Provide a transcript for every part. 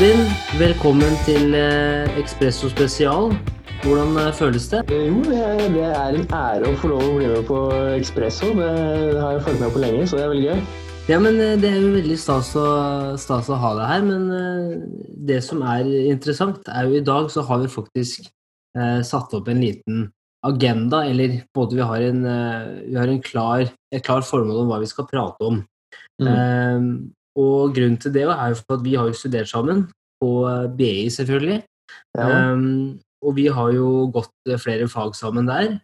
Odin, velkommen til Ekspresso spesial. Hvordan eh, føles det? Jo, det er, det er en ære å få lov å bli med på Ekspresso. Det har jeg fulgt med på lenge, så det er veldig gøy. Ja, men eh, Det er jo veldig stas å, stas å ha deg her. Men eh, det som er interessant, er jo i dag så har vi faktisk eh, satt opp en liten agenda, eller både vi har, en, eh, vi har en klar, et klart formål om hva vi skal prate om. Mm. Eh, og grunnen til det er jo for at vi har jo studert sammen, på eh, BI selvfølgelig. Ja. Um, og vi har jo gått eh, flere fag sammen der.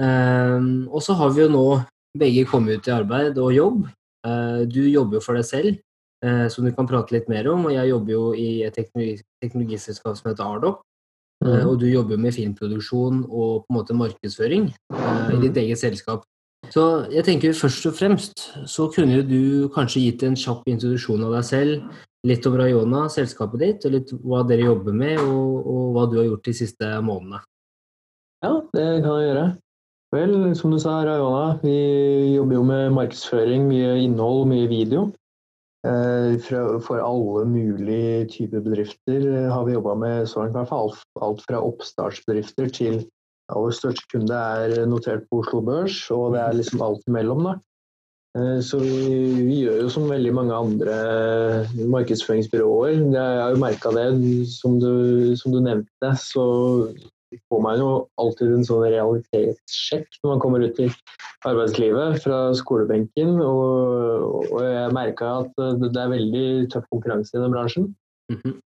Um, og så har vi jo nå begge kommet ut i arbeid og jobb. Uh, du jobber jo for deg selv, uh, som du kan prate litt mer om. Og jeg jobber jo i et teknologi teknologiselskap som heter Ardoc. Uh, Mm. og du jobber med filmproduksjon og på en måte markedsføring i ditt eget selskap. Så jeg tenker først og fremst så kunne du kanskje gitt en kjapp introduksjon av deg selv. Litt om Rayona, selskapet ditt, og litt hva dere jobber med, og, og hva du har gjort de siste månedene. ja, det kan jeg gjøre. Vel, som du sa, Rayona, vi jobber jo med markedsføring, mye innhold, mye video. Eh, for alle mulige typer bedrifter har vi jobba med så langt, i hvert fall alt fra oppstartsbedrifter til ja, største kunde er notert på Oslo Børs, og det er liksom alt imellom. da. Eh, Så vi, vi gjør jo som veldig mange andre markedsføringsbyråer. Jeg har jo merka det, som du, som du nevnte. Så får man jo alltid en sånn realitetssjekk når man kommer ut i arbeidslivet fra skolebenken. Og, og jeg merka at det er veldig tøff konkurranse i den bransjen. Mhm.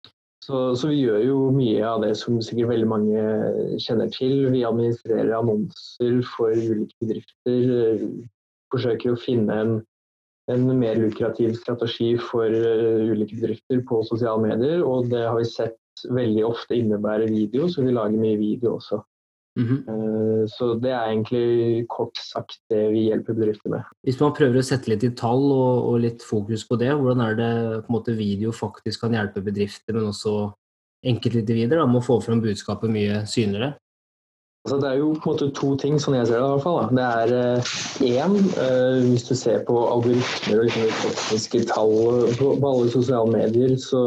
Så, så vi gjør jo mye av det som sikkert veldig mange kjenner til. Vi administrerer annonser for ulike bedrifter. eh, Forsøker å finne en, en mer lukrativ strategi for eh, ulike bedrifter på sosiale medier. Og det har vi sett veldig ofte innebærer video, så vi lager mye video også. Mhm. Eh, Så det er egentlig kort sagt det vi hjelper bedrifter med. Hvis man prøver å sette litt i tall og, og litt fokus på det, hvordan er det måte video faktisk kan hjelpe bedrifter, men også enkeltindivider da, med å få fram budskapet mye synligere? Altså, det er jo på en måte to ting, sånn jeg ser det i hvert fall. Da. Det er én, hvis du ser på algoritmer og liksom tekniske tall på, på alle sosiale medier, så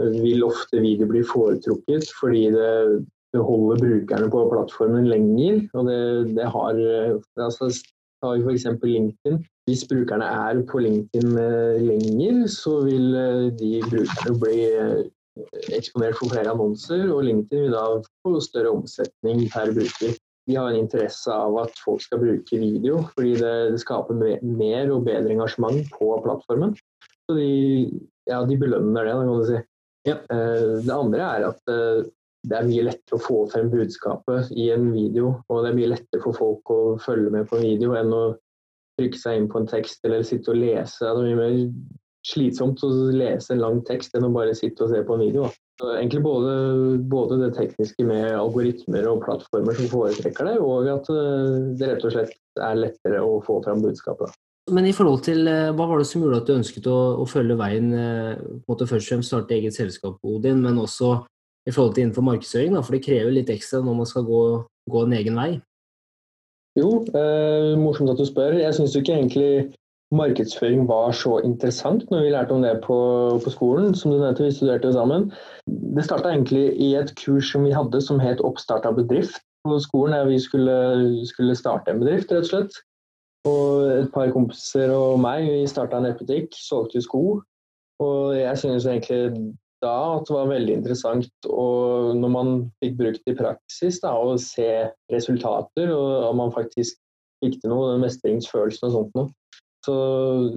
eh, vil ofte video bli foretrukket fordi det, det holder brukerne på plattformen lenger. Og det, det har altså, Ta f.eks. LinkedIn. Hvis brukerne er på LinkedIn eh, lenger, så vil eh, de brukerne bli eh, eksponert for flere annonser, og LinkedIn vil da få større omsetning per bruker. Vi har en interesse av at folk skal bruke video, fordi det, det skaper mer og bedre engasjement på plattformen. Så de, ja, de belønner det, kan du si. Ja. Det andre er at det er mye lettere å få frem budskapet i en video, og det er mye lettere for folk å følge med på en video enn å trykke seg inn på en tekst eller sitte og lese. Det er mye mer slitsomt å lese en lang tekst enn å bare sitte og se på en video. Så egentlig både, både det tekniske med algoritmer og plattformer som foretrekker det, og at eh, det rett og slett er lettere å få fram budskapet. Men i forhold til, eh, hva var det som gjorde at du ønsket å, å følge veien, eh, på en måte først og fremst starte eget selskap, Odin, men også i forhold til innenfor markedsføring, da, for det krever litt ekstra når man skal gå, gå en egen vei. Jo, eh, morsomt at du spør. Jeg syns ikke egentlig markedsføring var så interessant når vi lærte om det på, på skolen. Som du nevnte, vi studerte jo sammen. Det starta egentlig i et kurs som vi hadde som het Oppstart av bedrift på skolen. Der vi skulle, skulle starte en bedrift, rett og slett. Og et par kompiser og meg vi starta en nettbutikk, solgte sko. Og jeg synes egentlig da at det var veldig interessant og når man fikk brukt i praksis da, og se resultater, og om man faktisk fikk til noe, den mestringsfølelsen og sånt noe. Så,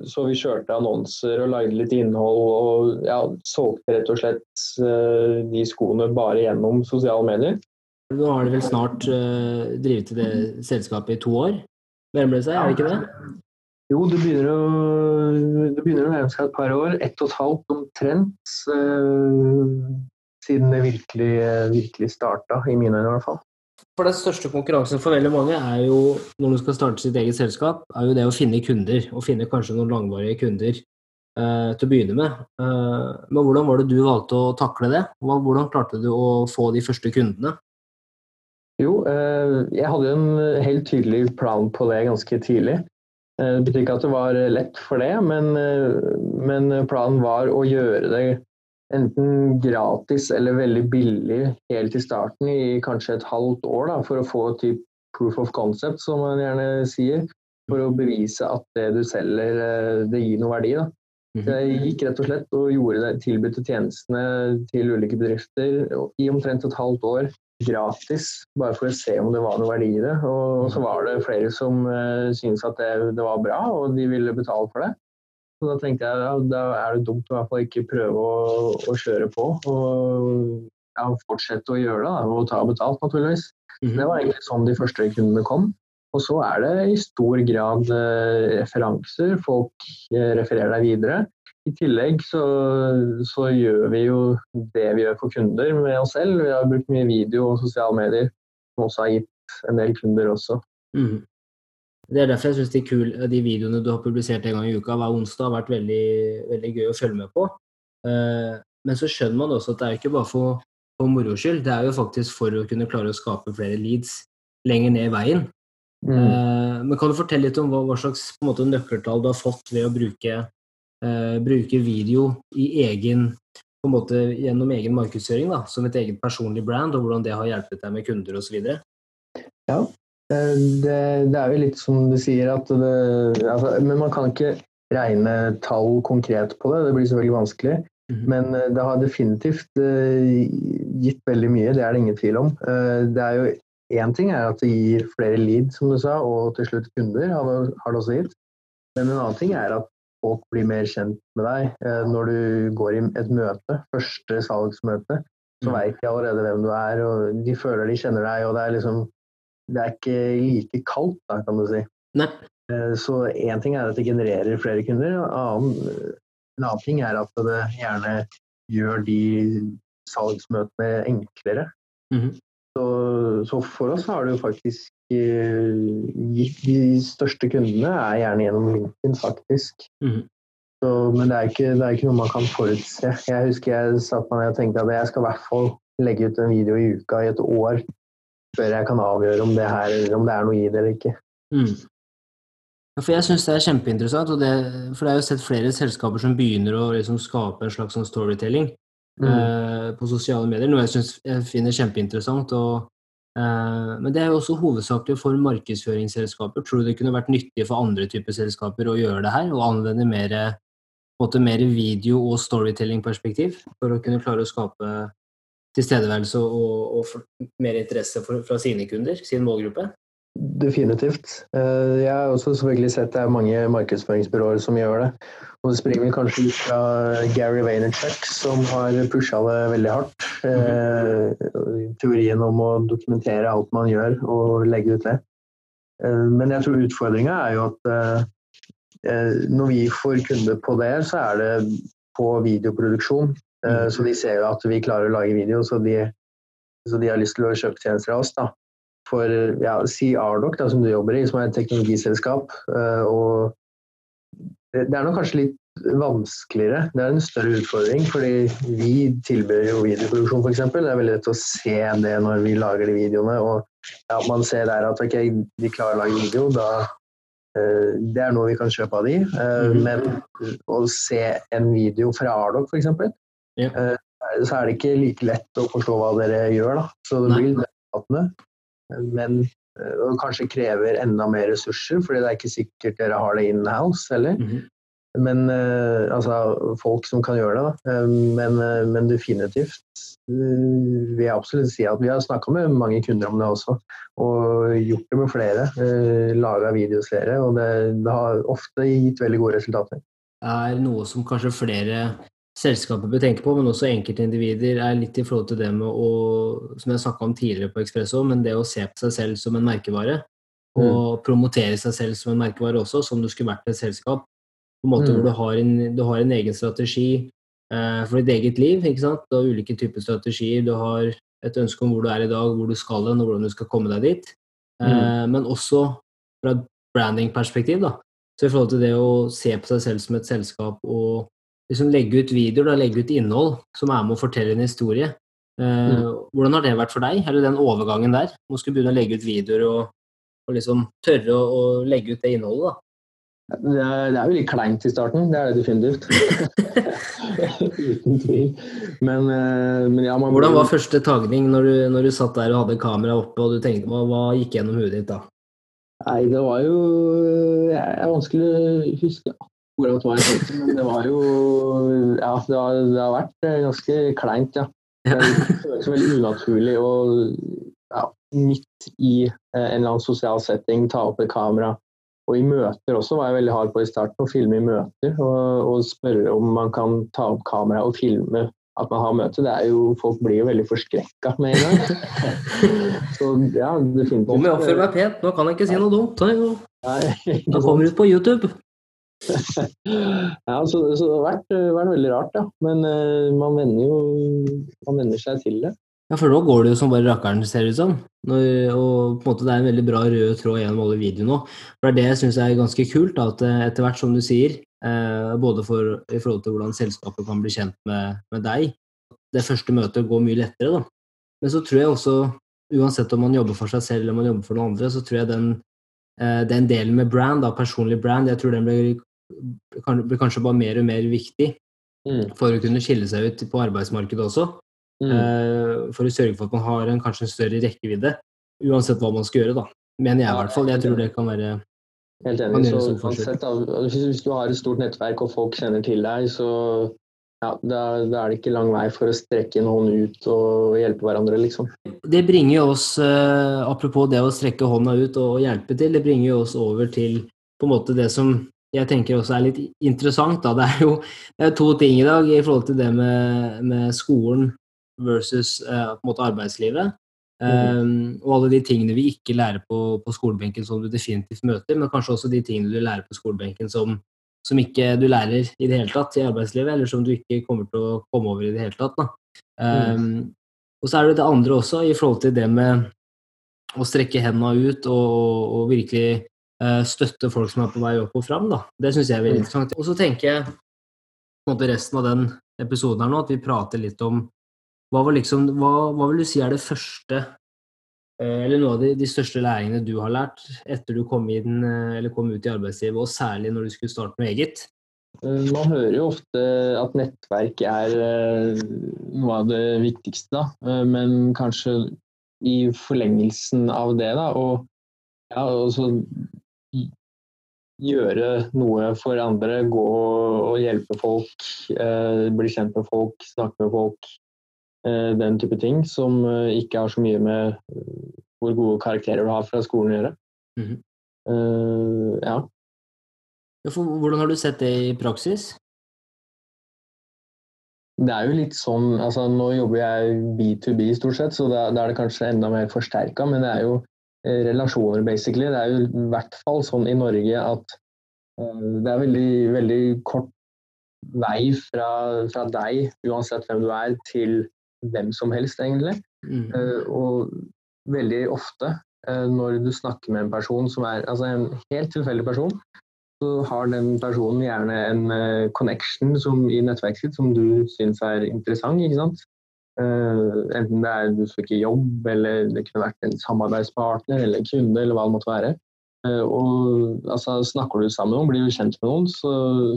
så vi kjørte annonser og lagde litt innhold og ja, solgte rett og slett eh, de skoene bare gjennom sosiale medier. Nå har det vel snart uh, drevet det selskapet i to år? Nærmer det seg, er det ikke det? Jo, det begynner å, det begynner å nærme seg et par år. Ett og et halvt omtrent. Uh, siden det virkelig, virkelig starta, i mine øyne i hvert fall. For Den største konkurransen for veldig mange er jo, når du skal starte sitt eget selskap, er jo det å finne kunder. Og finne kanskje noen langvarige kunder eh, til å begynne med. Eh, men hvordan var det du valgte å takle det? Hvordan klarte du å få de første kundene? Jo, eh, jeg hadde en helt tydelig plan på det ganske tidlig. Det betyr ikke at det var lett for det, men, men planen var å gjøre det enten gratis eller veldig billig helt i starten, i kanskje et halvt år, da, for å få typ proof of concept, som man gjerne sier. For å bevise at det du selger, det gir noe verdi. da. Så mhm. jeg gikk rett og slett og gjorde det, tilbudte tjenestene til ulike bedrifter i omtrent et halvt år gratis, bare for å se om det var noe verdi i det. Og så var det flere som uh, syntes at det, det, var bra, og de ville betale for det. Så da tenkte jeg ja, da er det dumt å i hvert fall ikke prøve å, å kjøre på. Og ja, fortsette å gjøre det, da, og ta betalt, naturligvis. Mm -hmm. Det var egentlig sånn de første kundene kom. Og så er det i stor grad eh, referanser. Folk eh, refererer deg videre. I tillegg så, så, gjør vi jo det vi gjør for kunder med oss selv. Vi har brukt mye video og sosiale medier, som også har gitt en del kunder også. Mm. Det er derfor jeg syns de, de, videoene du har publisert en gang i uka hver onsdag, har vært veldig, veldig gøy å følge med på. Eh, men så skjønner man også at det er ikke bare for, for moro skyld, det er jo faktisk for å kunne klare å skape flere leads lenger ned i veien. Mm. Uh, men Kan du fortelle litt om hva, hva slags måte, nøkkeltall du har fått ved å bruke, bruke video i egen, på en måte, gjennom egen markedsføring, da, som et eget personlig brand, og hvordan det har hjulpet deg med kunder osv.? Ja, eh, det, det, er jo litt som du sier, at det, altså, Men man kan ikke regne tall konkret på det, det blir selvfølgelig vanskelig. Mm Men det har definitivt gitt veldig mye, det er det ingen tvil om. det er jo Én ting er at det gir flere lead, som du sa, og til slutt kunder, har det også gitt. Men en annen ting er at folk blir mer kjent med deg. Eh, når du går i et møte, første salgsmøte, så mm. veit de allerede hvem du er, og de føler de kjenner deg, og det er liksom Det er ikke like kaldt, da, kan du si. Nei. Eh, så én ting er at det genererer flere kunder, en annen, en annen ting er at det gjerne gjør de salgsmøtene enklere. Mm -hmm. Så, så, for oss har det jo faktisk uh, gitt de største kundene er gjerne gjennom LinkedIn, faktisk. Mm. Så, men det er, ikke, det er, ikke, noe man kan forutse. Jeg husker jeg satt meg ned og tenkte at jeg skal i hvert fall legge ut en video i uka i et år før jeg kan avgjøre om det, her, om det er noe i det eller ikke. Mm. For jeg syns det er kjempeinteressant, det, for det er jo sett flere selskaper som begynner å liksom skape en slags sånn storytelling mm. uh, på sosiale medier, noe jeg, synes, jeg finner kjempeinteressant. Og, uh, men det er jo også hovedsakelig for markedsføringsselskaper. Tror du det kunne vært nyttig for andre typer selskaper å gjøre det her, og anvende mer, måte, mer video- og storytelling-perspektiv for å kunne klare å skape tilstedeværelse og, og mer interesse for, fra sine kunder, sin målgruppe? Definitivt. Eh, jeg har også selvfølgelig sett det er mange markedsføringsbyråer som gjør det. Og det springer kanskje ut fra Gary Vaynerchuk, som har pusha det veldig hardt. Mm. Teorien om å dokumentere alt man gjør, og legge ut det. Eh, men jeg tror utfordringa er jo at når vi får kunder på det, så er det på videoproduksjon. Så de ser jo at vi klarer å lage video, så de, så de har lyst til å kjøpe tjenester av oss. da for ja, si Ardoc, da, som du jobber i, som er et teknologiselskap. Eh, og det er nok kanskje litt vanskeligere. Det er en større utfordring, fordi vi tilbyr jo videoproduksjon f.eks. Det er veldig lett å se det når vi lager de videoene. Og ja, man ser der at ok, de klarer å lage video, da uh, Det er noe vi kan kjøpe av de. Uh, mm. Men å se en video fra Ardoc f.eks., yeah. uh, så er det ikke like lett å forstå hva dere gjør. da. Så det blir litt men eh, og kanskje krever enda mer ressurser, fordi det er ikke sikkert dere har det in-house heller. Mm -hmm. Men uh, altså folk som kan gjøre det, da. Uh, men, men, definitivt vil jeg absolutt si at vi har snakka med mange kunder om det også. Og gjort det med flere. Laga videoserier. Og det, det, har ofte gitt veldig gode resultater. Det er noe som kanskje flere selskapet bør tenke på, men også enkeltindivider, er litt i forhold til det med å, som jeg snakka om tidligere på Ekspresso, men det å se på seg selv som en merkevare. Og mm. promotere seg selv som en merkevare også, som du skulle vært et selskap. På en måte mm. hvor du har en, du har en egen strategi eh, for ditt eget liv. ikke sant? Du har ulike typer strategier. Du har et ønske om hvor du er i dag, hvor du skal hen, og hvordan du skal komme deg dit. Eh, mm. Men også fra et branding-perspektiv. da. Så i forhold til det å se på seg selv som et selskap og liksom legge ut videoer, da, legge ut innhold som er med å fortelle en historie. Eh, mm. Hvordan har det vært for deg, eller den overgangen der? Nå skal du begynne å legge ut videoer og, og liksom tørre å, å, legge ut det innholdet, da? Det er, det er jo litt kleint i starten, det er det definitivt. Uten tvil. Men, eh, men ja, man Hvordan var første tagning når du, når du satt der og hadde kamera oppe og du tenkte hva, hva gikk gjennom hodet ditt da? Nei, det var jo Det er vanskelig å huske akkurat hva jeg tenkte, men det var jo Ja, det har, det har vært eh, ganske kleint, ja. Det føles veldig unaturlig å ja, midt i eh, en eller annen sosial setting ta opp et kamera og i møter også var jeg veldig hard på i starten, å filme i møter og, og spørre om man kan ta opp kamera og filme at man har møte. Det er jo, Folk blir jo veldig forskrekka med en gang. så ja, definitivt. Nå må jeg oppføre meg pent, nå kan jeg ikke si noe dumt. Nei, Da kommer ut på YouTube. Ja, så, så det har vært, vært veldig rart, ja. Men uh, man venner jo man venner seg til det. Ja, for nå går det jo som bare rakkeren, ser det ut som. Når, og på en måte det er en veldig bra rød tråd gjennom alle videoene òg. For det er det jeg syns er ganske kult, da, at eh, etter hvert som du sier, eh, både for, i forhold til hvordan selskapet kan bli kjent med, med, deg, det første møtet går mye lettere, da. Men så tror jeg også, uansett om man jobber for seg selv eller man jobber for noen andre, så tror jeg den, eh, den delen med brand, da, personlig brand, jeg tror den blir, blir kanskje bare mer og mer viktig mm. for å kunne skille seg ut på arbeidsmarkedet også. Mm. Eh, for å sørge for at man har en kanskje en større rekkevidde, uansett hva man skal gjøre. da. Mener jeg i hvert fall. Jeg tror det kan være Helt enig. Så, uansett, hvis, hvis, du har et stort nettverk og folk kjenner til deg, så ja, da, da, er det ikke lang vei for å strekke en hånd ut og hjelpe hverandre, liksom. Det bringer jo oss, uh, apropos det å strekke hånda ut og hjelpe til, det bringer jo oss over til på en måte det som jeg tenker også er litt interessant. Da. Det er jo det er to ting i dag i forhold til det med, med skolen versus uh, på en måte arbeidslivet. Um, og alle de tingene vi ikke lærer på, på, skolebenken som du definitivt møter, men kanskje også de tingene du lærer på skolebenken som, som, ikke du lærer i det hele tatt i arbeidslivet, eller som du ikke kommer til å komme over i det hele tatt. Um, mm. Og så er det det andre også, i forhold til det med å strekke hendene ut og, og virkelig støtte folk som er på vei opp og fram. Da. Det syns jeg er veldig interessant. Og så tenker jeg på en måte resten av den episoden her nå, at vi prater litt om hva, liksom, hva, hva, vil du si er det første eh, eller noe av de, de, største læringene du har lært etter du kom, inn, eh, kom ut i arbeidslivet, og særlig når du skulle starte noe eget? Eh, man hører jo ofte at nettverk er noe av det viktigste, da. men kanskje i forlengelsen av det, da, og ja, også gjøre noe for andre, gå og hjelpe folk, bli kjent med folk, snakke med folk, Eh, den type ting, som eh, ikke har så mye med eh, hvor gode karakterer du har fra skolen å gjøre. Mm -hmm. ja. ja hvordan har du sett det i praksis? Det er jo litt sånn altså Nå jobber jeg B2B stort sett, så da, da er det kanskje enda mer forsterka. Men det er jo relasjoner, basically. Det er jo i hvert fall sånn i Norge at uh, det er veldig, veldig kort vei fra, fra, deg, uansett hvem du er, til hvem som helst, egentlig. Mm. Uh, og veldig ofte når du snakker med en person som er altså en helt tilfeldig person, så har den personen gjerne en connection som, i nettverket sitt som du syns er interessant. ikke sant? Enten det er du fikk jobb, eller det kunne vært en samarbeidspartner eller kunde, eller hva det måtte være. Eh, og altså, Snakker du sammen med noen, blir du kjent med noen, så,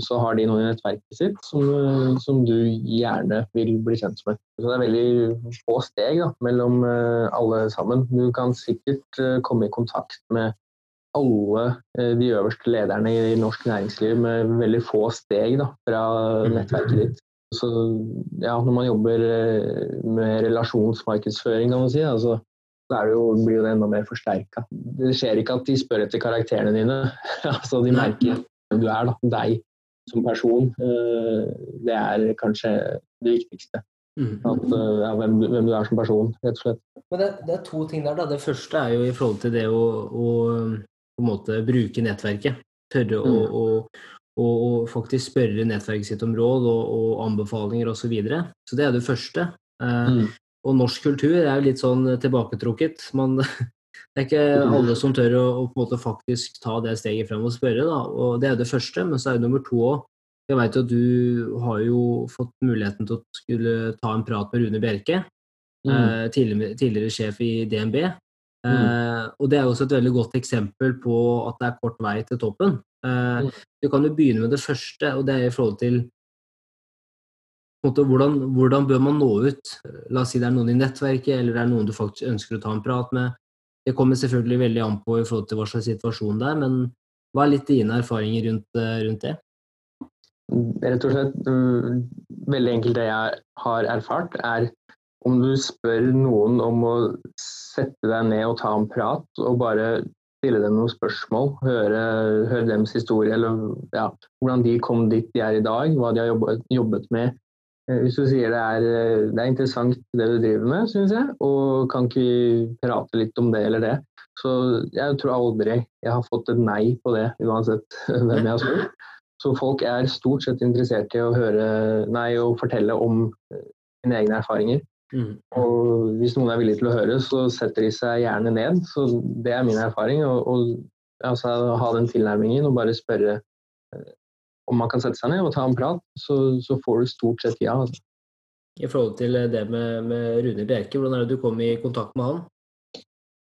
så, har de noen i nettverket sitt som, eh, som, du gjerne vil bli kjent med. Så Det er veldig få steg da, mellom alle sammen. Du kan sikkert komme i kontakt med alle de øverste lederne i, norsk næringsliv med veldig få steg da, fra mm. nettverket ditt. Så ja, Når man jobber med relasjonsmarkedsføring, kan man si, altså, så det jo, blir jo det enda mer forsterka. Det skjer ikke at de spør etter karakterene dine. altså De merker hvem du er, da. deg som person. Eh, det er kanskje det viktigste. Mm. At, eh, ja, hvem, hvem, du er som person, rett og slett. Men det, det, er to ting der. da. Det første er jo i forhold til det å, å på en måte bruke nettverket. Tørre mm. å, å, og, faktisk spørre nettverket sitt om råd og, og anbefalinger osv. Så, videre. så det er det første. Eh, mm. Og norsk kultur er jo litt sånn tilbaketrukket. Man, det er ikke mm. alle som tør å, å, på en måte faktisk ta det steget frem og spørre. Da. Og Det er det første, men så er det nummer to òg. Jeg vet jo at du har jo fått muligheten til å skulle ta en prat med Rune Bjerke, mm. eh, tidligere, tidligere, sjef i DNB. Mm. Eh, og det er også et veldig godt eksempel på at det er kort vei til toppen. Uh, du kan jo begynne med det første, og det er i forhold til måte, hvordan, hvordan, bør man nå ut? La oss si det er noen i nettverket, eller det er noen du faktisk ønsker å ta en prat med. Det kommer selvfølgelig veldig an på i forhold til hva slags situasjon det er, men hva er litt dine erfaringer rundt, eh, rundt det? Rett og slett mm, veldig enkelt det jeg har erfart, er om du spør noen om å sette deg ned og ta en prat, og bare stille dem noen spørsmål, høre, høre deres historie, eller ja, hvordan de kom dit de er i dag, hva de har jobbet, jobbet med, Eh, hvis du sier det er, eh, det er interessant det du driver med, syns jeg, og kan ikke vi prate litt om det eller det. Så jeg tror aldri jeg har fått et nei på det, uansett hvem jeg har spurt. Så folk er stort sett interessert i å høre nei og fortelle om mine sine egne erfaringer. Mm. Og hvis noen er villig til å høre, så setter de seg gjerne ned. Så det er min erfaring. Og, altså, ha den tilnærmingen og bare spørre om man kan sette seg ned og ta en prat, så, så får du stort sett ja. Altså. I forhold til det med, med Rune Bjerke, hvordan er det du kom i kontakt med han?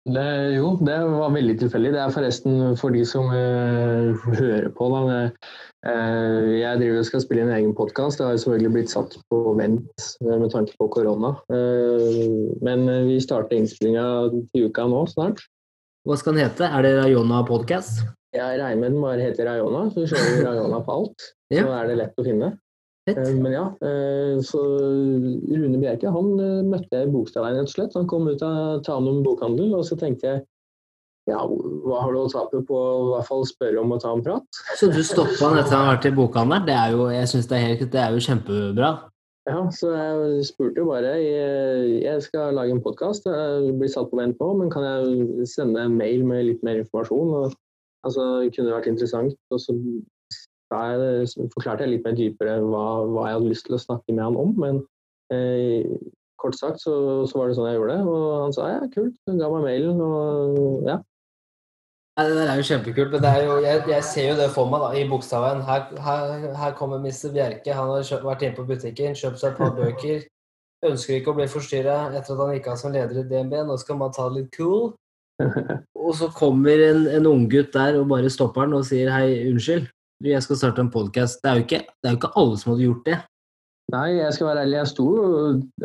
Det, jo, det var veldig tilfeldig. Det er forresten for de som uh, hører på. Da. Uh, jeg driver og skal spille en egen podkast. Det har selvfølgelig blitt satt på vent uh, med tanke på korona. men vi starter innspillinga til uka nå snart. Hva skal den hete? Er det Rayona Podcast? Jeg regner med den bare heter Rayona, så kjører vi Rayona på alt. ja. Så er det lett å finne. Eh, men ja, eh, så Rune Bjerke han eh, møtte jeg i Bokstadveien, rett og slett. Han kom ut av Tanum bokhandel, og så tenkte jeg ja, hva har du å tape på å i hvert fall spørre om å ta en prat? Så du stoppa han etter han har vært i bokhandelen? Det er jo, jeg synes det er, helt, det er jo kjempebra. Ja, så jeg spurte bare jeg, skal lage en podkast, blir satt på vent nå, men kan jeg sende en mail med litt mer informasjon? Og Altså, det vært interessant. Og så jeg, forklarte jeg litt mer dypere hva, hva, jeg hadde lyst til å snakke med han om. Men eh, kort sagt så, så, var det sånn jeg gjorde det. Og han sa ja, kult. Han ga meg mailen og ja. Nei, det der er jo kjempekult, men jo, jeg, jeg, ser jo det for meg da, i bokstaven. Her, her, her, kommer Mr. Bjerke. Han har kjøpt, vært inne på butikken, kjøpt seg et par bøker. Ønsker ikke å bli forstyrra etter at han gikk av som leder i DNB. Nå skal man ta det litt cool. og så kommer en, en unggutt der og bare stopper den og sier hei, unnskyld, jeg skal starte en podkast. Det, det, er jo ikke alle som hadde gjort det. Nei, jeg skal være ærlig. Jeg sto,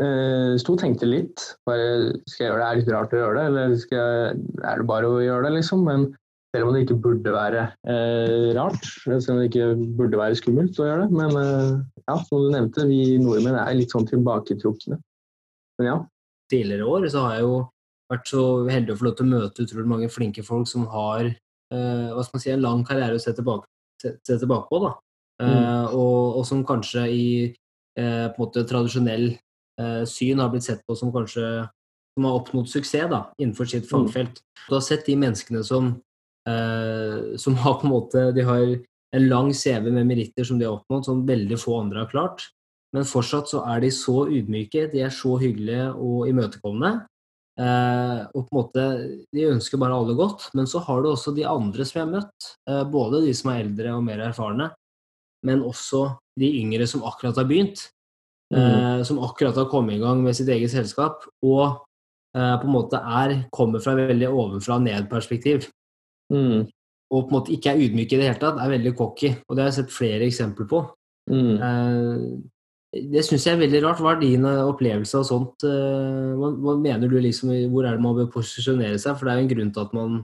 eh, sto og tenkte litt. Bare, skal jeg gjøre det? Er det litt rart å gjøre det, eller jeg, er det bare å gjøre det, liksom? Men selv om det ikke burde være eh, rart, selv om det ikke burde være skummelt å gjøre det. Men eh, ja, som du nevnte, vi nordmenn er litt sånn tilbaketrukne. Men ja. Tidligere år så har jeg jo vært så heldig å få lov til å møte utrolig mange flinke folk som har eh, hva skal man si, en lang karriere å se tilbake, se, se tilbake på. da. Uh, mm. og, og, som kanskje i uh, på en måte tradisjonell syn har blitt sett på som kanskje som har oppnådd suksess da, innenfor sitt mm. fagfelt. Mm. Du har sett de menneskene som, som har på en måte de har en lang CV med meritter som de har oppnådd, som veldig få andre har klart. Men fortsatt så er de så ydmyke, de er så hyggelige og imøtekommende Eh, og på en måte, De ønsker bare alle godt, men så har du også de andre som jeg har møtt. Eh, både de som er eldre og mer erfarne, men også de yngre som akkurat har begynt. Mm. Eh, som akkurat har kommet i gang med sitt eget selskap, og eh, på en måte er, kommer fra veldig ovenfra ned-perspektiv. Mm. Og på en måte ikke er ydmyke i det hele tatt, er veldig cocky. Og det har jeg sett flere eksempler på. Mm. Eh, det syns jeg er veldig rart. Hva er din eh, opplevelse av sånt? Eh, hva, hva, mener du liksom, Hvor er det man bør posisjonere seg? For det er jo en grunn til at man,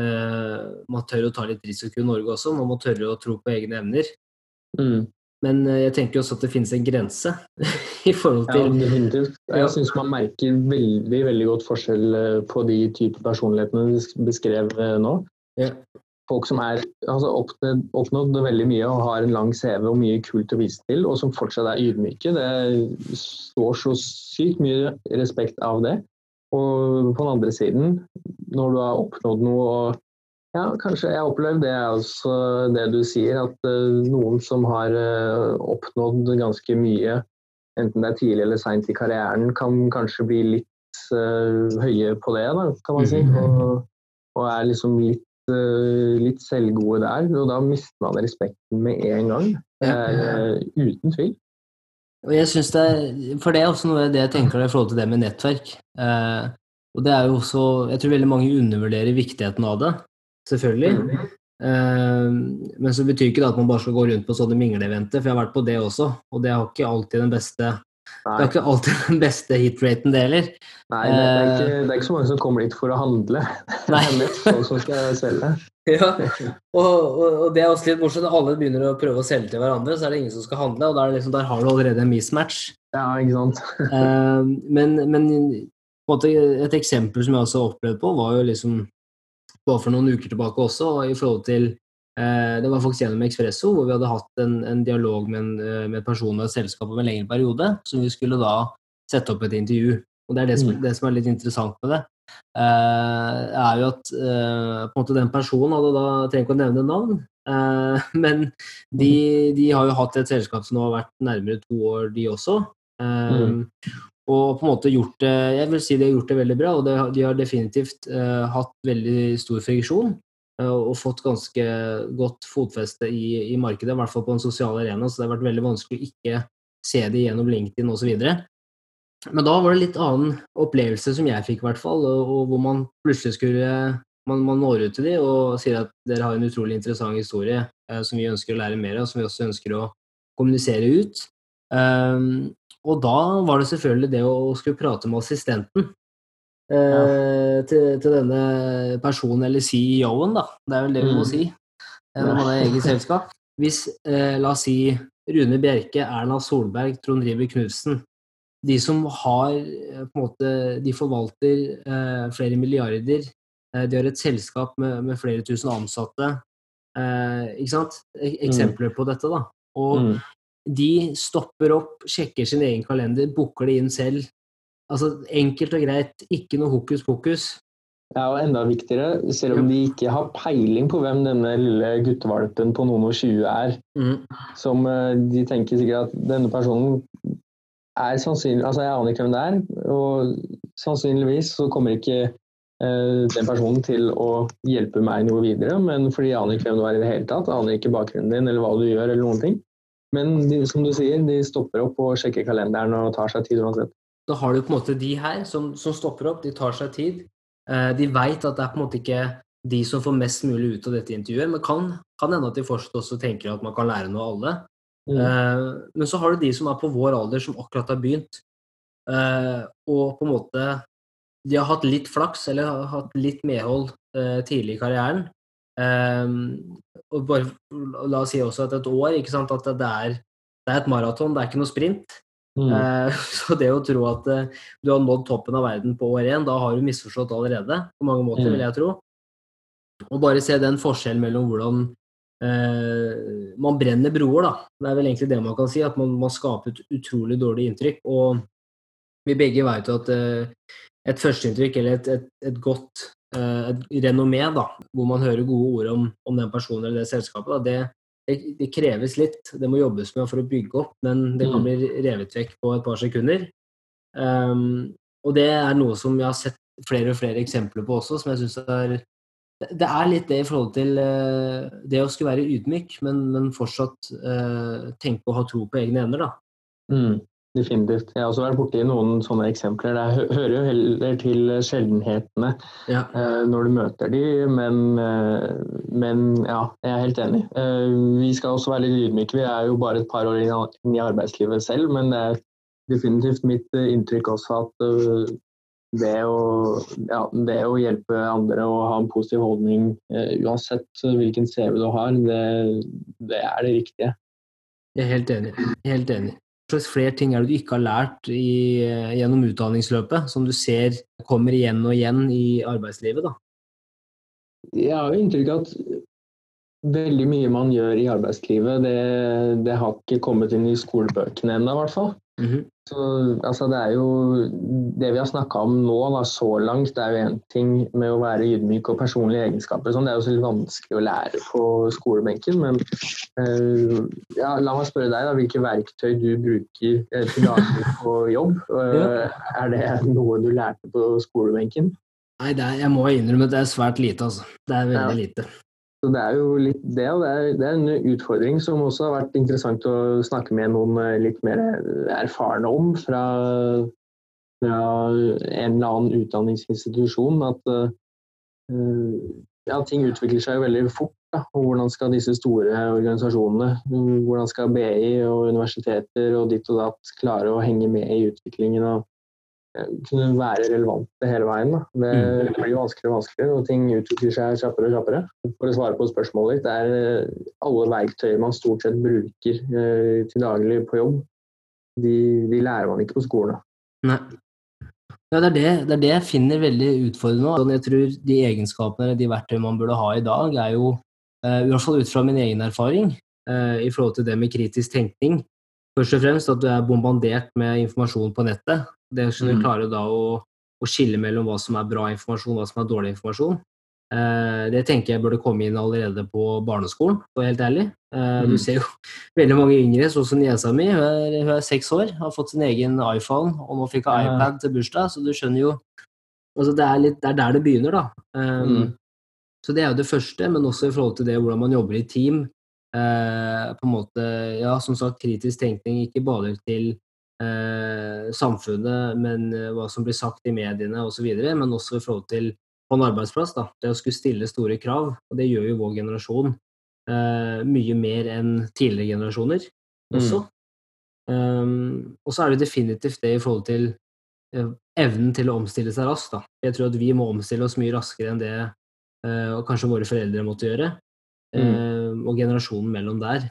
uh, man tør å ta litt risiko i Norge også. Man må tørre å tro på egne evner. Mm. Men jeg tenker også at det finnes en grense i forhold til Ja, definitivt. Jeg syns man merker veldig, veldig godt forskjell på de type personlighetene du beskrev nå. Ja folk som er altså oppnådd, oppnådd, veldig mye og har en lang CV og mye kult å vise til, og som fortsatt er ydmyke. Det står så sykt mye respekt av det. Og på den andre siden, når du har oppnådd noe og ja, kanskje jeg har opplevd det er også det du sier, at uh, noen som har uh, oppnådd ganske mye, enten det er tidlig eller seint i karrieren, kan kanskje bli litt uh, høye på det, da, kan man si. Mhm. Og, og er liksom litt Eh, litt selvgode der, og da mister man respekten med en gang. Uh, uten tvil. Og jeg synes det er, For det er også noe det jeg tenker i forhold til det med nettverk. Eh, og det er jo også Jeg tror veldig mange undervurderer viktigheten av det, selvfølgelig. Mm. men så betyr ikke det at man bare skal gå rundt på sånne mingleeventer, for jeg har vært på det også, og det har ikke alltid den beste. Det er ikke alltid den beste hitraten, det heller. Nei, det er, ikke, det er, ikke, så mange som kommer dit for å handle. Nei. Det er som skal selge. Ja, og, og, og, det er også litt morsomt. Alle begynner å prøve å selge til hverandre, så er det ingen som skal handle, og liksom, der har du allerede en mismatch. Ja, ikke sant. men, men et eksempel som jeg også opplevde på, var jo liksom bare for noen uker tilbake også, i forhold til eh, Det var faktisk gjennom Expresso, hvor vi hadde hatt en, en dialog med en, eh, med en person og et selskap over en lengre periode, så vi skulle da sette opp et intervju. Og det er det som, mm. det som er litt interessant med det. Uh, er jo at uh, på en måte den personen hadde da Trenger ikke å nevne navn, uh, men de, de, har jo hatt et selskap som nå har vært nærmere to år, de også. Mm og på en måte gjort det Jeg vil si de har gjort det veldig bra, og de har definitivt hatt veldig stor friksjon og fått ganske godt fotfeste i, i, markedet, i hvert fall på en sosial arena, så det har vært veldig vanskelig å ikke se det gjennom LinkedIn osv. Men da var det litt annen opplevelse som jeg fikk, i hvert fall, og, og hvor man plutselig skulle man, man, når ut til dem og sier at dere har en utrolig interessant historie eh, som vi ønsker å lære mer av, som vi også ønsker å kommunisere ut. Um, og da var det selvfølgelig det å skulle prate med assistenten eh, ja. til, til, denne personen, eller CEO-en, da. Det er vel det vi må mm. si eh, når man har eget selskap. Hvis, eh, la oss si, Rune Bjerke, Erna Solberg, Trond River Knutsen De som har eh, på en måte De forvalter eh, flere milliarder. Eh, de har et selskap med, med flere tusen ansatte. ikke sant? E-, mm. Eksempler på dette, da. Og mm de stopper opp, sjekker sin egen kalender, booker det inn selv. Altså enkelt og greit, ikke noe hokus pokus. Ja, og enda viktigere, selv om de ikke har peiling på hvem denne lille guttevalpen på noen og tjue er, mm. som eh, de tenker sikkert at denne personen er sannsynlig Altså, jeg aner ikke hvem det er, og sannsynligvis så kommer ikke eh, den personen til å hjelpe meg noe videre, men fordi jeg aner ikke hvem du er i det hele tatt, aner ikke bakgrunnen din eller hva du gjør eller noen ting, men de, som du sier, de stopper opp og sjekker kalenderen og tar seg tid uansett. Da har du på en måte de her som, som stopper opp, de tar seg tid. Eh, de veit at det er på en måte ikke de som får mest mulig ut av dette intervjuet, men kan, kan hende at de fortsatt også tenker at man kan lære noe av alle. Mm. Eh, men så har du de som er på vår alder, som akkurat har begynt, eh, og på en måte De har hatt litt flaks, eller har hatt litt medhold tidlig i karrieren, Um, og bare, la oss si også at et år ikke sant, at det er, det er et maraton, det er ikke noe sprint. Mm. Uh, så det å tro at uh, du har nådd toppen av verden på år én, da har du misforstått allerede. På mange måter, mm. vil jeg tro. Og bare se den forskjellen mellom hvordan eh, man brenner broer, da. Det er vel egentlig det man kan si. At man, man skaper et utrolig dårlig inntrykk. Og vi begge vet jo at et førsteinntrykk eller et, et, et godt Eh, et renommé, da, hvor man hører gode ord om, om den personen eller det selskapet, da, det, det, det, kreves litt. Det må jobbes med for å bygge opp, men det kan mm. bli revet vekk på et par sekunder. Um, og det er noe som jeg har sett flere og flere eksempler på også, som jeg syns er Det er litt det i forhold til uh, det å skulle være ydmyk, men, men fortsatt uh, tenke å ha tro på egne evner, da. Mm. Definitivt. Jeg har også vært borti noen sånne eksempler. Det hører jo heller til sjeldenhetene ja. uh, når du møter de, men, uh, men, ja, jeg er helt enig. Uh, vi skal også være litt ydmyke. Vi er jo bare et par år inn i arbeidslivet selv, men det er definitivt mitt inntrykk også at det å, ja, det å, hjelpe andre og ha en positiv holdning, uansett hvilken CV du har, det, det er det riktige. Jeg er helt enig. Helt enig slags flere ting er det du ikke har lært i, gjennom utdanningsløpet, som du ser kommer igjen og igjen i arbeidslivet? da? Jeg har jo inntrykk av at veldig mye man gjør i arbeidslivet, det, det har ikke kommet inn i skolebøkene ennå, i hvert fall. Mm -hmm. Så, altså, det er jo det vi har snakka om nå da, så langt, det er jo én ting med å være ydmyk og personlige egenskaper. Sånn. Det er jo så litt vanskelig å lære på skolebenken. Men uh, ja, la meg spørre deg, da, hvilke verktøy du bruker uh, til daglig på jobb. Uh, er det noe du lærte på skolebenken? Nei, er, jeg må innrømme at det er svært lite. altså. Det er veldig ja. lite. Så Det er jo litt det, og det er, det er, en utfordring som også har vært interessant å snakke med noen eh, litt mer erfarne om fra, fra en eller annen utdanningsinstitusjon. At uh, ja, ting utvikler seg jo veldig fort. Da. Og hvordan skal disse store organisasjonene, hvordan skal BI og universiteter og ditt og datt klare å henge med i utviklingen eh, kunne være relevante hele veien. Da. Det, mm. blir vanskeligere og vanskeligere, og ting utvikler seg kjappere og kjappere. For å svare på spørsmålet ditt, er eh, alle verktøy man stort sett bruker eh, til daglig på jobb, de, de lærer man ikke på skolen. Da. Nei. Ja, det er det, det er det, jeg finner veldig utfordrende. og jeg tror de egenskapene, de verktøyene man burde ha i dag, er jo, uh, i hvert fall ut fra min egen erfaring, eh, i forhold til det med kritisk tenkning, først og fremst at du er bombardert med informasjon på nettet. Det å du mm. klare da å, å, skille mellom hva som er bra informasjon, hva som er dårlig informasjon. Uh, det tenker jeg burde komme inn allerede på barneskolen, for å være helt ærlig. Mm. Du ser jo veldig mange yngre, sånn som niesa mi, hun er, seks år, har fått sin egen iPhone, og nå fikk hun iPad til bursdag, så du skjønner jo altså det, er litt, det er der det begynner, da. Um, mm. Så det er jo det første, men også i forhold til det hvordan man jobber i team. Uh, på en måte, ja, som sagt, kritisk tenkning ikke bare til samfunnet, men hva som blir sagt i mediene osv., men også i forhold til på en arbeidsplass. Da. Det å skulle stille store krav, og det gjør jo vår generasjon eh, mye mer enn tidligere generasjoner også. Mm. Um, og så er det definitivt det i forhold til uh, evnen til å omstille seg raskt. Da. Jeg tror at vi må omstille oss mye raskere enn det uh, kanskje våre foreldre måtte gjøre. Mm. Og generasjonen mellom der.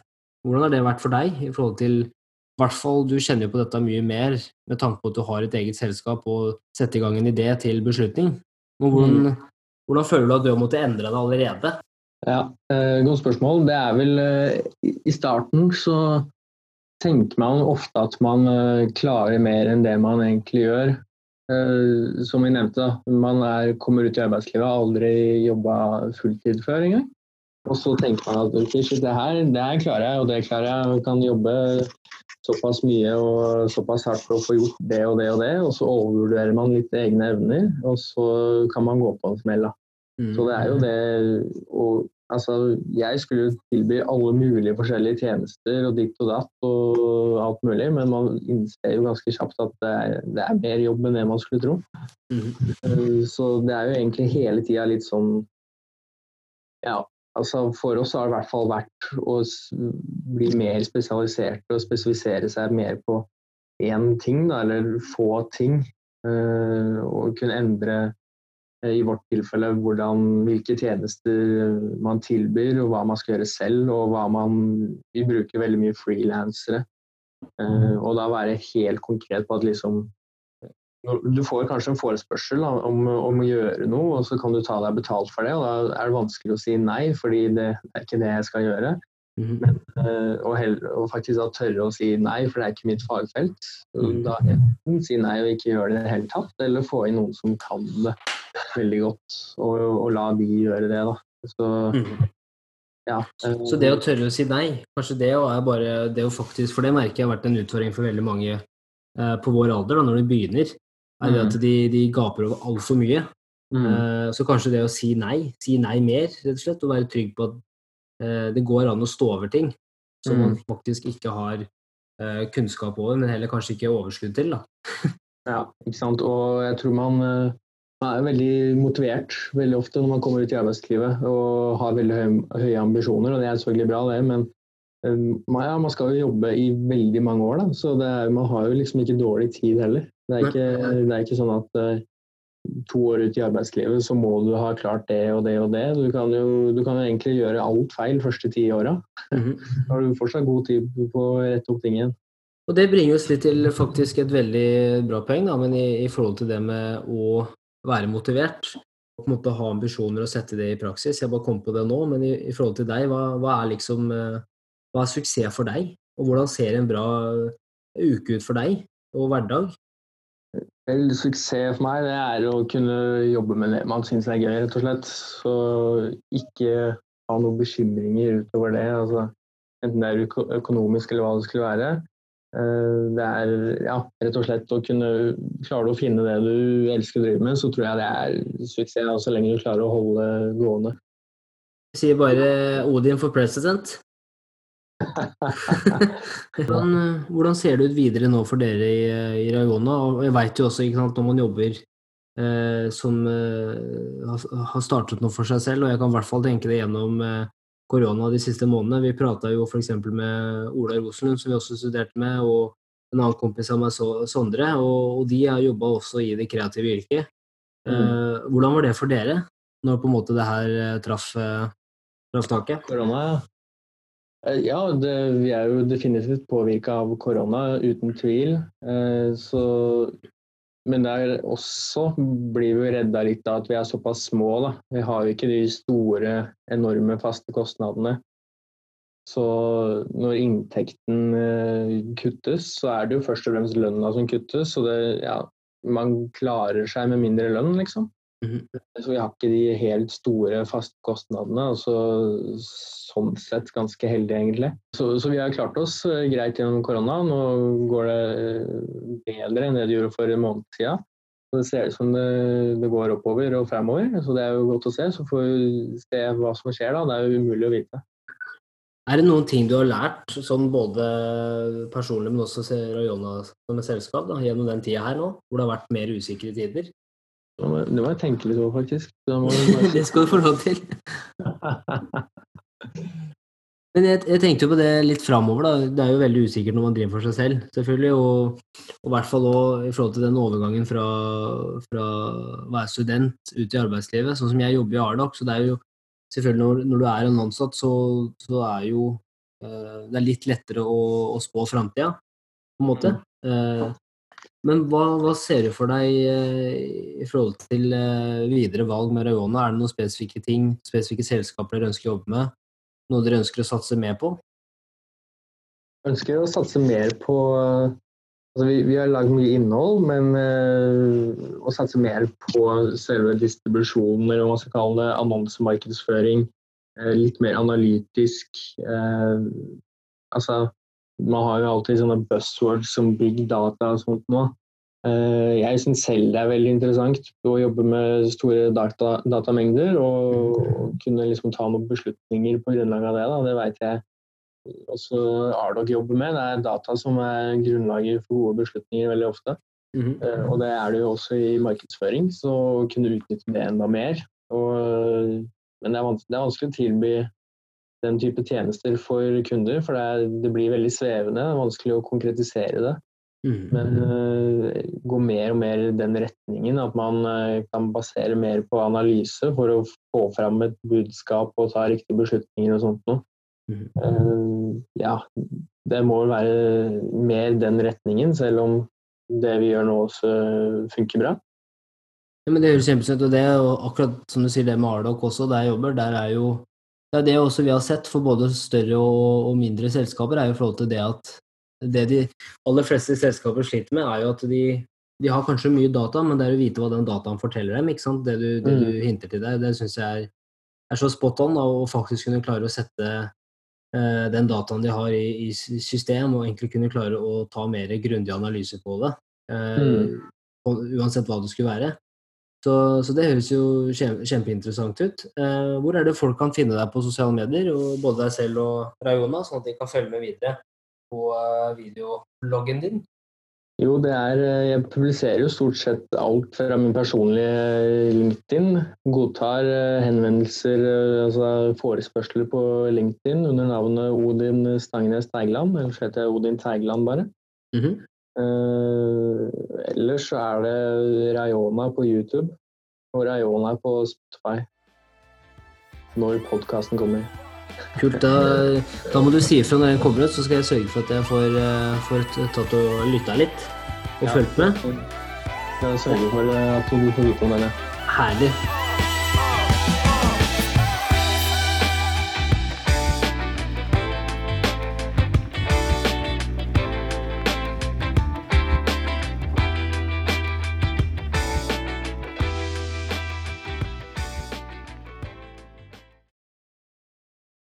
Hvordan har det vært for deg i forhold til hvert fall, Du kjenner jo på dette mye mer med tanke på at du har et eget selskap og setter i gang en idé til beslutning. Hvordan, mm. hvordan, føler du at du har måttet endre det allerede? Ja, eh, Godt spørsmål. Det er vel eh, I starten så tenker man ofte at man eh, klarer mer enn det man egentlig gjør. Eh, som vi nevnte, man er, kommer ut i arbeidslivet, har aldri jobba fulltid før engang. Og så tenker man at det her, det her klarer jeg, og det klarer jeg. Jeg kan jobbe såpass mye og såpass hardt for å få gjort det og det og det, og så overvurderer man litt egne evner, og så kan man gå på en smell. Mm. Så det er jo det og, Altså, jeg skulle tilby alle mulige forskjellige tjenester og ditt og datt og alt mulig, men man innser jo ganske kjapt at det er, det er mer jobb enn det man skulle tro. Mm. Så det er jo egentlig hele tida litt sånn Ja, altså For oss har det i hvert fall vært å bli mer spesialisert og spesifisere seg mer på én ting, da, eller få ting. Uh, og kunne endre uh, i vårt tilfelle hvordan, hvilke tjenester man tilbyr, og hva man skal gjøre selv. og hva man, Vi bruker veldig mye frilansere. Uh, og da være helt konkret på at liksom du får kanskje en forespørsel om, om, å gjøre noe, og så kan du ta deg betalt for det. og Da er det vanskelig å si nei, fordi det er ikke det jeg skal gjøre. Mm. Men, uh, og, heller, og, faktisk da tørre å si nei, for det er ikke mitt fagfelt. Mm. Da enten si nei og ikke gjøre det i det hele tatt, eller få inn noen som kan det veldig godt, og, og la de gjøre det. da. Så, mm. ja, så det å tørre å si nei, kanskje det er bare det å faktisk For det merker jeg har vært en utfordring for veldig mange uh, på vår alder, da, når du begynner er det at mm. de, de gaper over altfor mye. Mm. Uh, så kanskje det å si nei, si nei mer, rett og slett, og være trygg på at uh, det går an å stå over ting som mm. man faktisk ikke har uh, kunnskap over, men heller kanskje ikke overskudd til. da. ja, ikke sant. Og jeg tror man, man, er veldig motivert veldig ofte når man kommer ut i arbeidslivet og har veldig høye, høye ambisjoner, og det er selvfølgelig bra, det. men ja, man skal jo jobbe i veldig mange år, da, så er, man har jo liksom ikke dårlig tid heller. Det er ikke, det er ikke sånn at uh, to år ut i arbeidslivet så må du ha klart det og det og det. Du kan jo, du kan jo egentlig gjøre alt feil første ti åra. Mm -hmm. Da har du fortsatt god tid på å rette opp ting igjen. Og Det bringer oss litt til faktisk et veldig bra poeng, da, men i, i, forhold til det med å være motivert på en måte ha ambisjoner og sette det i praksis. Jeg bare kom på det nå, men i, i forhold til deg, hva, hva, er liksom eh, hva er suksess for deg? Og hvordan ser en bra uke ut for deg og hverdag? Vel, suksess for meg det er å kunne jobbe med det man syns er gøy, rett og slett. Så ikke ha noen bekymringer utover det. Altså, enten det er økonomisk eller hva det skulle være. Eh, det er ja, rett og slett å kunne klare å finne det du elsker å drive med, så tror jeg det er suksess, så lenge du klarer å holde gående. Jeg sier bare Odin for president hvordan, hvordan, ser det ut videre nå for dere i, i Rayona? Og jeg vet jo også, ikke sant, når man jobber eh, som har startet noe for seg selv, og jeg kan i hvert fall tenke det gjennom korona de siste månedene. Vi prata jo f.eks. med Ola Rosenlund, som vi også studerte med, og en annen kompis av meg, Sondre, og, de har jobba også i det kreative yrket. Mm. Hvordan var det for dere, når på en måte det her traff, traff taket? Korona, ja. Eh, ja, det, vi er jo definitivt påvirka av korona, uten tvil. Eh, så, men der også blir vi redda litt av at vi er såpass små. Da. Vi har jo ikke de store, enorme faste kostnadene. Så når inntekten eh, kuttes, så er det jo først og fremst lønna som kuttes. Så det, ja, man klarer seg med mindre lønn, liksom. Mm. Så vi har ikke de helt store faste kostnadene. Altså, sånn sett ganske heldige, egentlig. Så, så, vi har klart oss eh, greit gjennom korona. Nå går det eh, bedre enn det det gjorde for en måned siden. Så det ser ut som det, det, går oppover og fremover, så det er jo godt å se. Så får vi se hva som skjer, da. Det er jo umulig å vite. Er det noen ting du har lært, sånn både personlig, men også Rayona som et selskap, da, gjennom den tida her nå, hvor det har vært mer usikre tider? Det må jeg tenke litt over, faktisk. det skal du få lov til. Men jeg, jeg, tenkte jo på det litt framover. da. Det er jo veldig usikkert når man driver for seg selv, selvfølgelig. Og, og i hvert fall også i forhold til den overgangen fra, fra å være student ut i arbeidslivet. Sånn som jeg jobber i Ardoc, så det er jo selvfølgelig når, når du er en ansatt, så, så er jo uh, det er litt lettere å, å spå framtida, på en måte. Uh, men hva, hva, ser du for deg eh, i forhold til eh, videre valg med Rayona? Er det noen spesifikke ting, spesifikke selskaper dere ønsker å jobbe med? Noe dere ønsker å satse mer på? Jeg ønsker å satse mer på altså vi, vi, har lagd mye innhold, men å satse mer på selve distribusjonen, eller hva man skal kalle det, annonsemarkedsføring. Litt mer analytisk. Altså man har jo alltid sånne buzzwords som big data og sånt nå. Eh, jeg syns selv det er veldig interessant å jobbe med store data, datamengder og kunne liksom ta noen beslutninger på grunnlag av det. Da. Det vet jeg også Ardok jobber med. Det er data som er grunnlaget for gode beslutninger veldig ofte. Mm -hmm. Og det er det jo også i markedsføring, så å kunne utnytte det enda mer. Og, men det er, det er vanskelig å tilby den type tjenester for kunder. For det, er, det blir veldig svevende, det er vanskelig å konkretisere det. Mm. Men uh, gå mer og mer i den retningen, at man uh, kan basere mer på analyse for å få fram et budskap og ta riktige beslutninger og sånt noe. Mm. Uh, ja, det må være mer den retningen, selv om det vi gjør nå også funker bra. Ja, men Det høres kjempesøtt ut. Og det er akkurat som du sier, det med Ardok også, der jeg jobber, der er jo det er det også vi har sett for både større og, og mindre selskaper, er jo i forhold til det at det de aller fleste selskaper sliter med, er jo at de, de har kanskje mye data, men det er å vite hva den dataen forteller dem. ikke sant? Det du, det du mm. hinter til deg, det syns jeg er, er, så spot on. å faktisk kunne klare å sette eh, den dataen de har i, i, system, og egentlig kunne klare å ta mer grundige analyser på det. Eh, mm. Uansett hva det skulle være. Så, så, det høres jo kjempeinteressant ut. Eh, hvor er det folk kan finne deg på sosiale medier, og både deg selv og Rayona, sånn at de kan følge med videre på videobloggen videologgen din? Jo, det er eh, Jeg publiserer jo stort sett alt fra min personlige LinkedIn. Godtar henvendelser, altså forespørsler på LinkedIn under navnet Odin Stangnes Teigland. Ellers heter jeg Odin Teigland, bare. Mm -hmm. Uh, ellers så er det Rayona på YouTube og Rayona på Spotify når podkasten kommer. Kult. Da, da, må du si ifra når den kommer ut, så skal jeg sørge for at jeg får, uh, får tatt og lytta litt og ja, fulgt med. Jeg sørger for at du får vite om den. Herlig.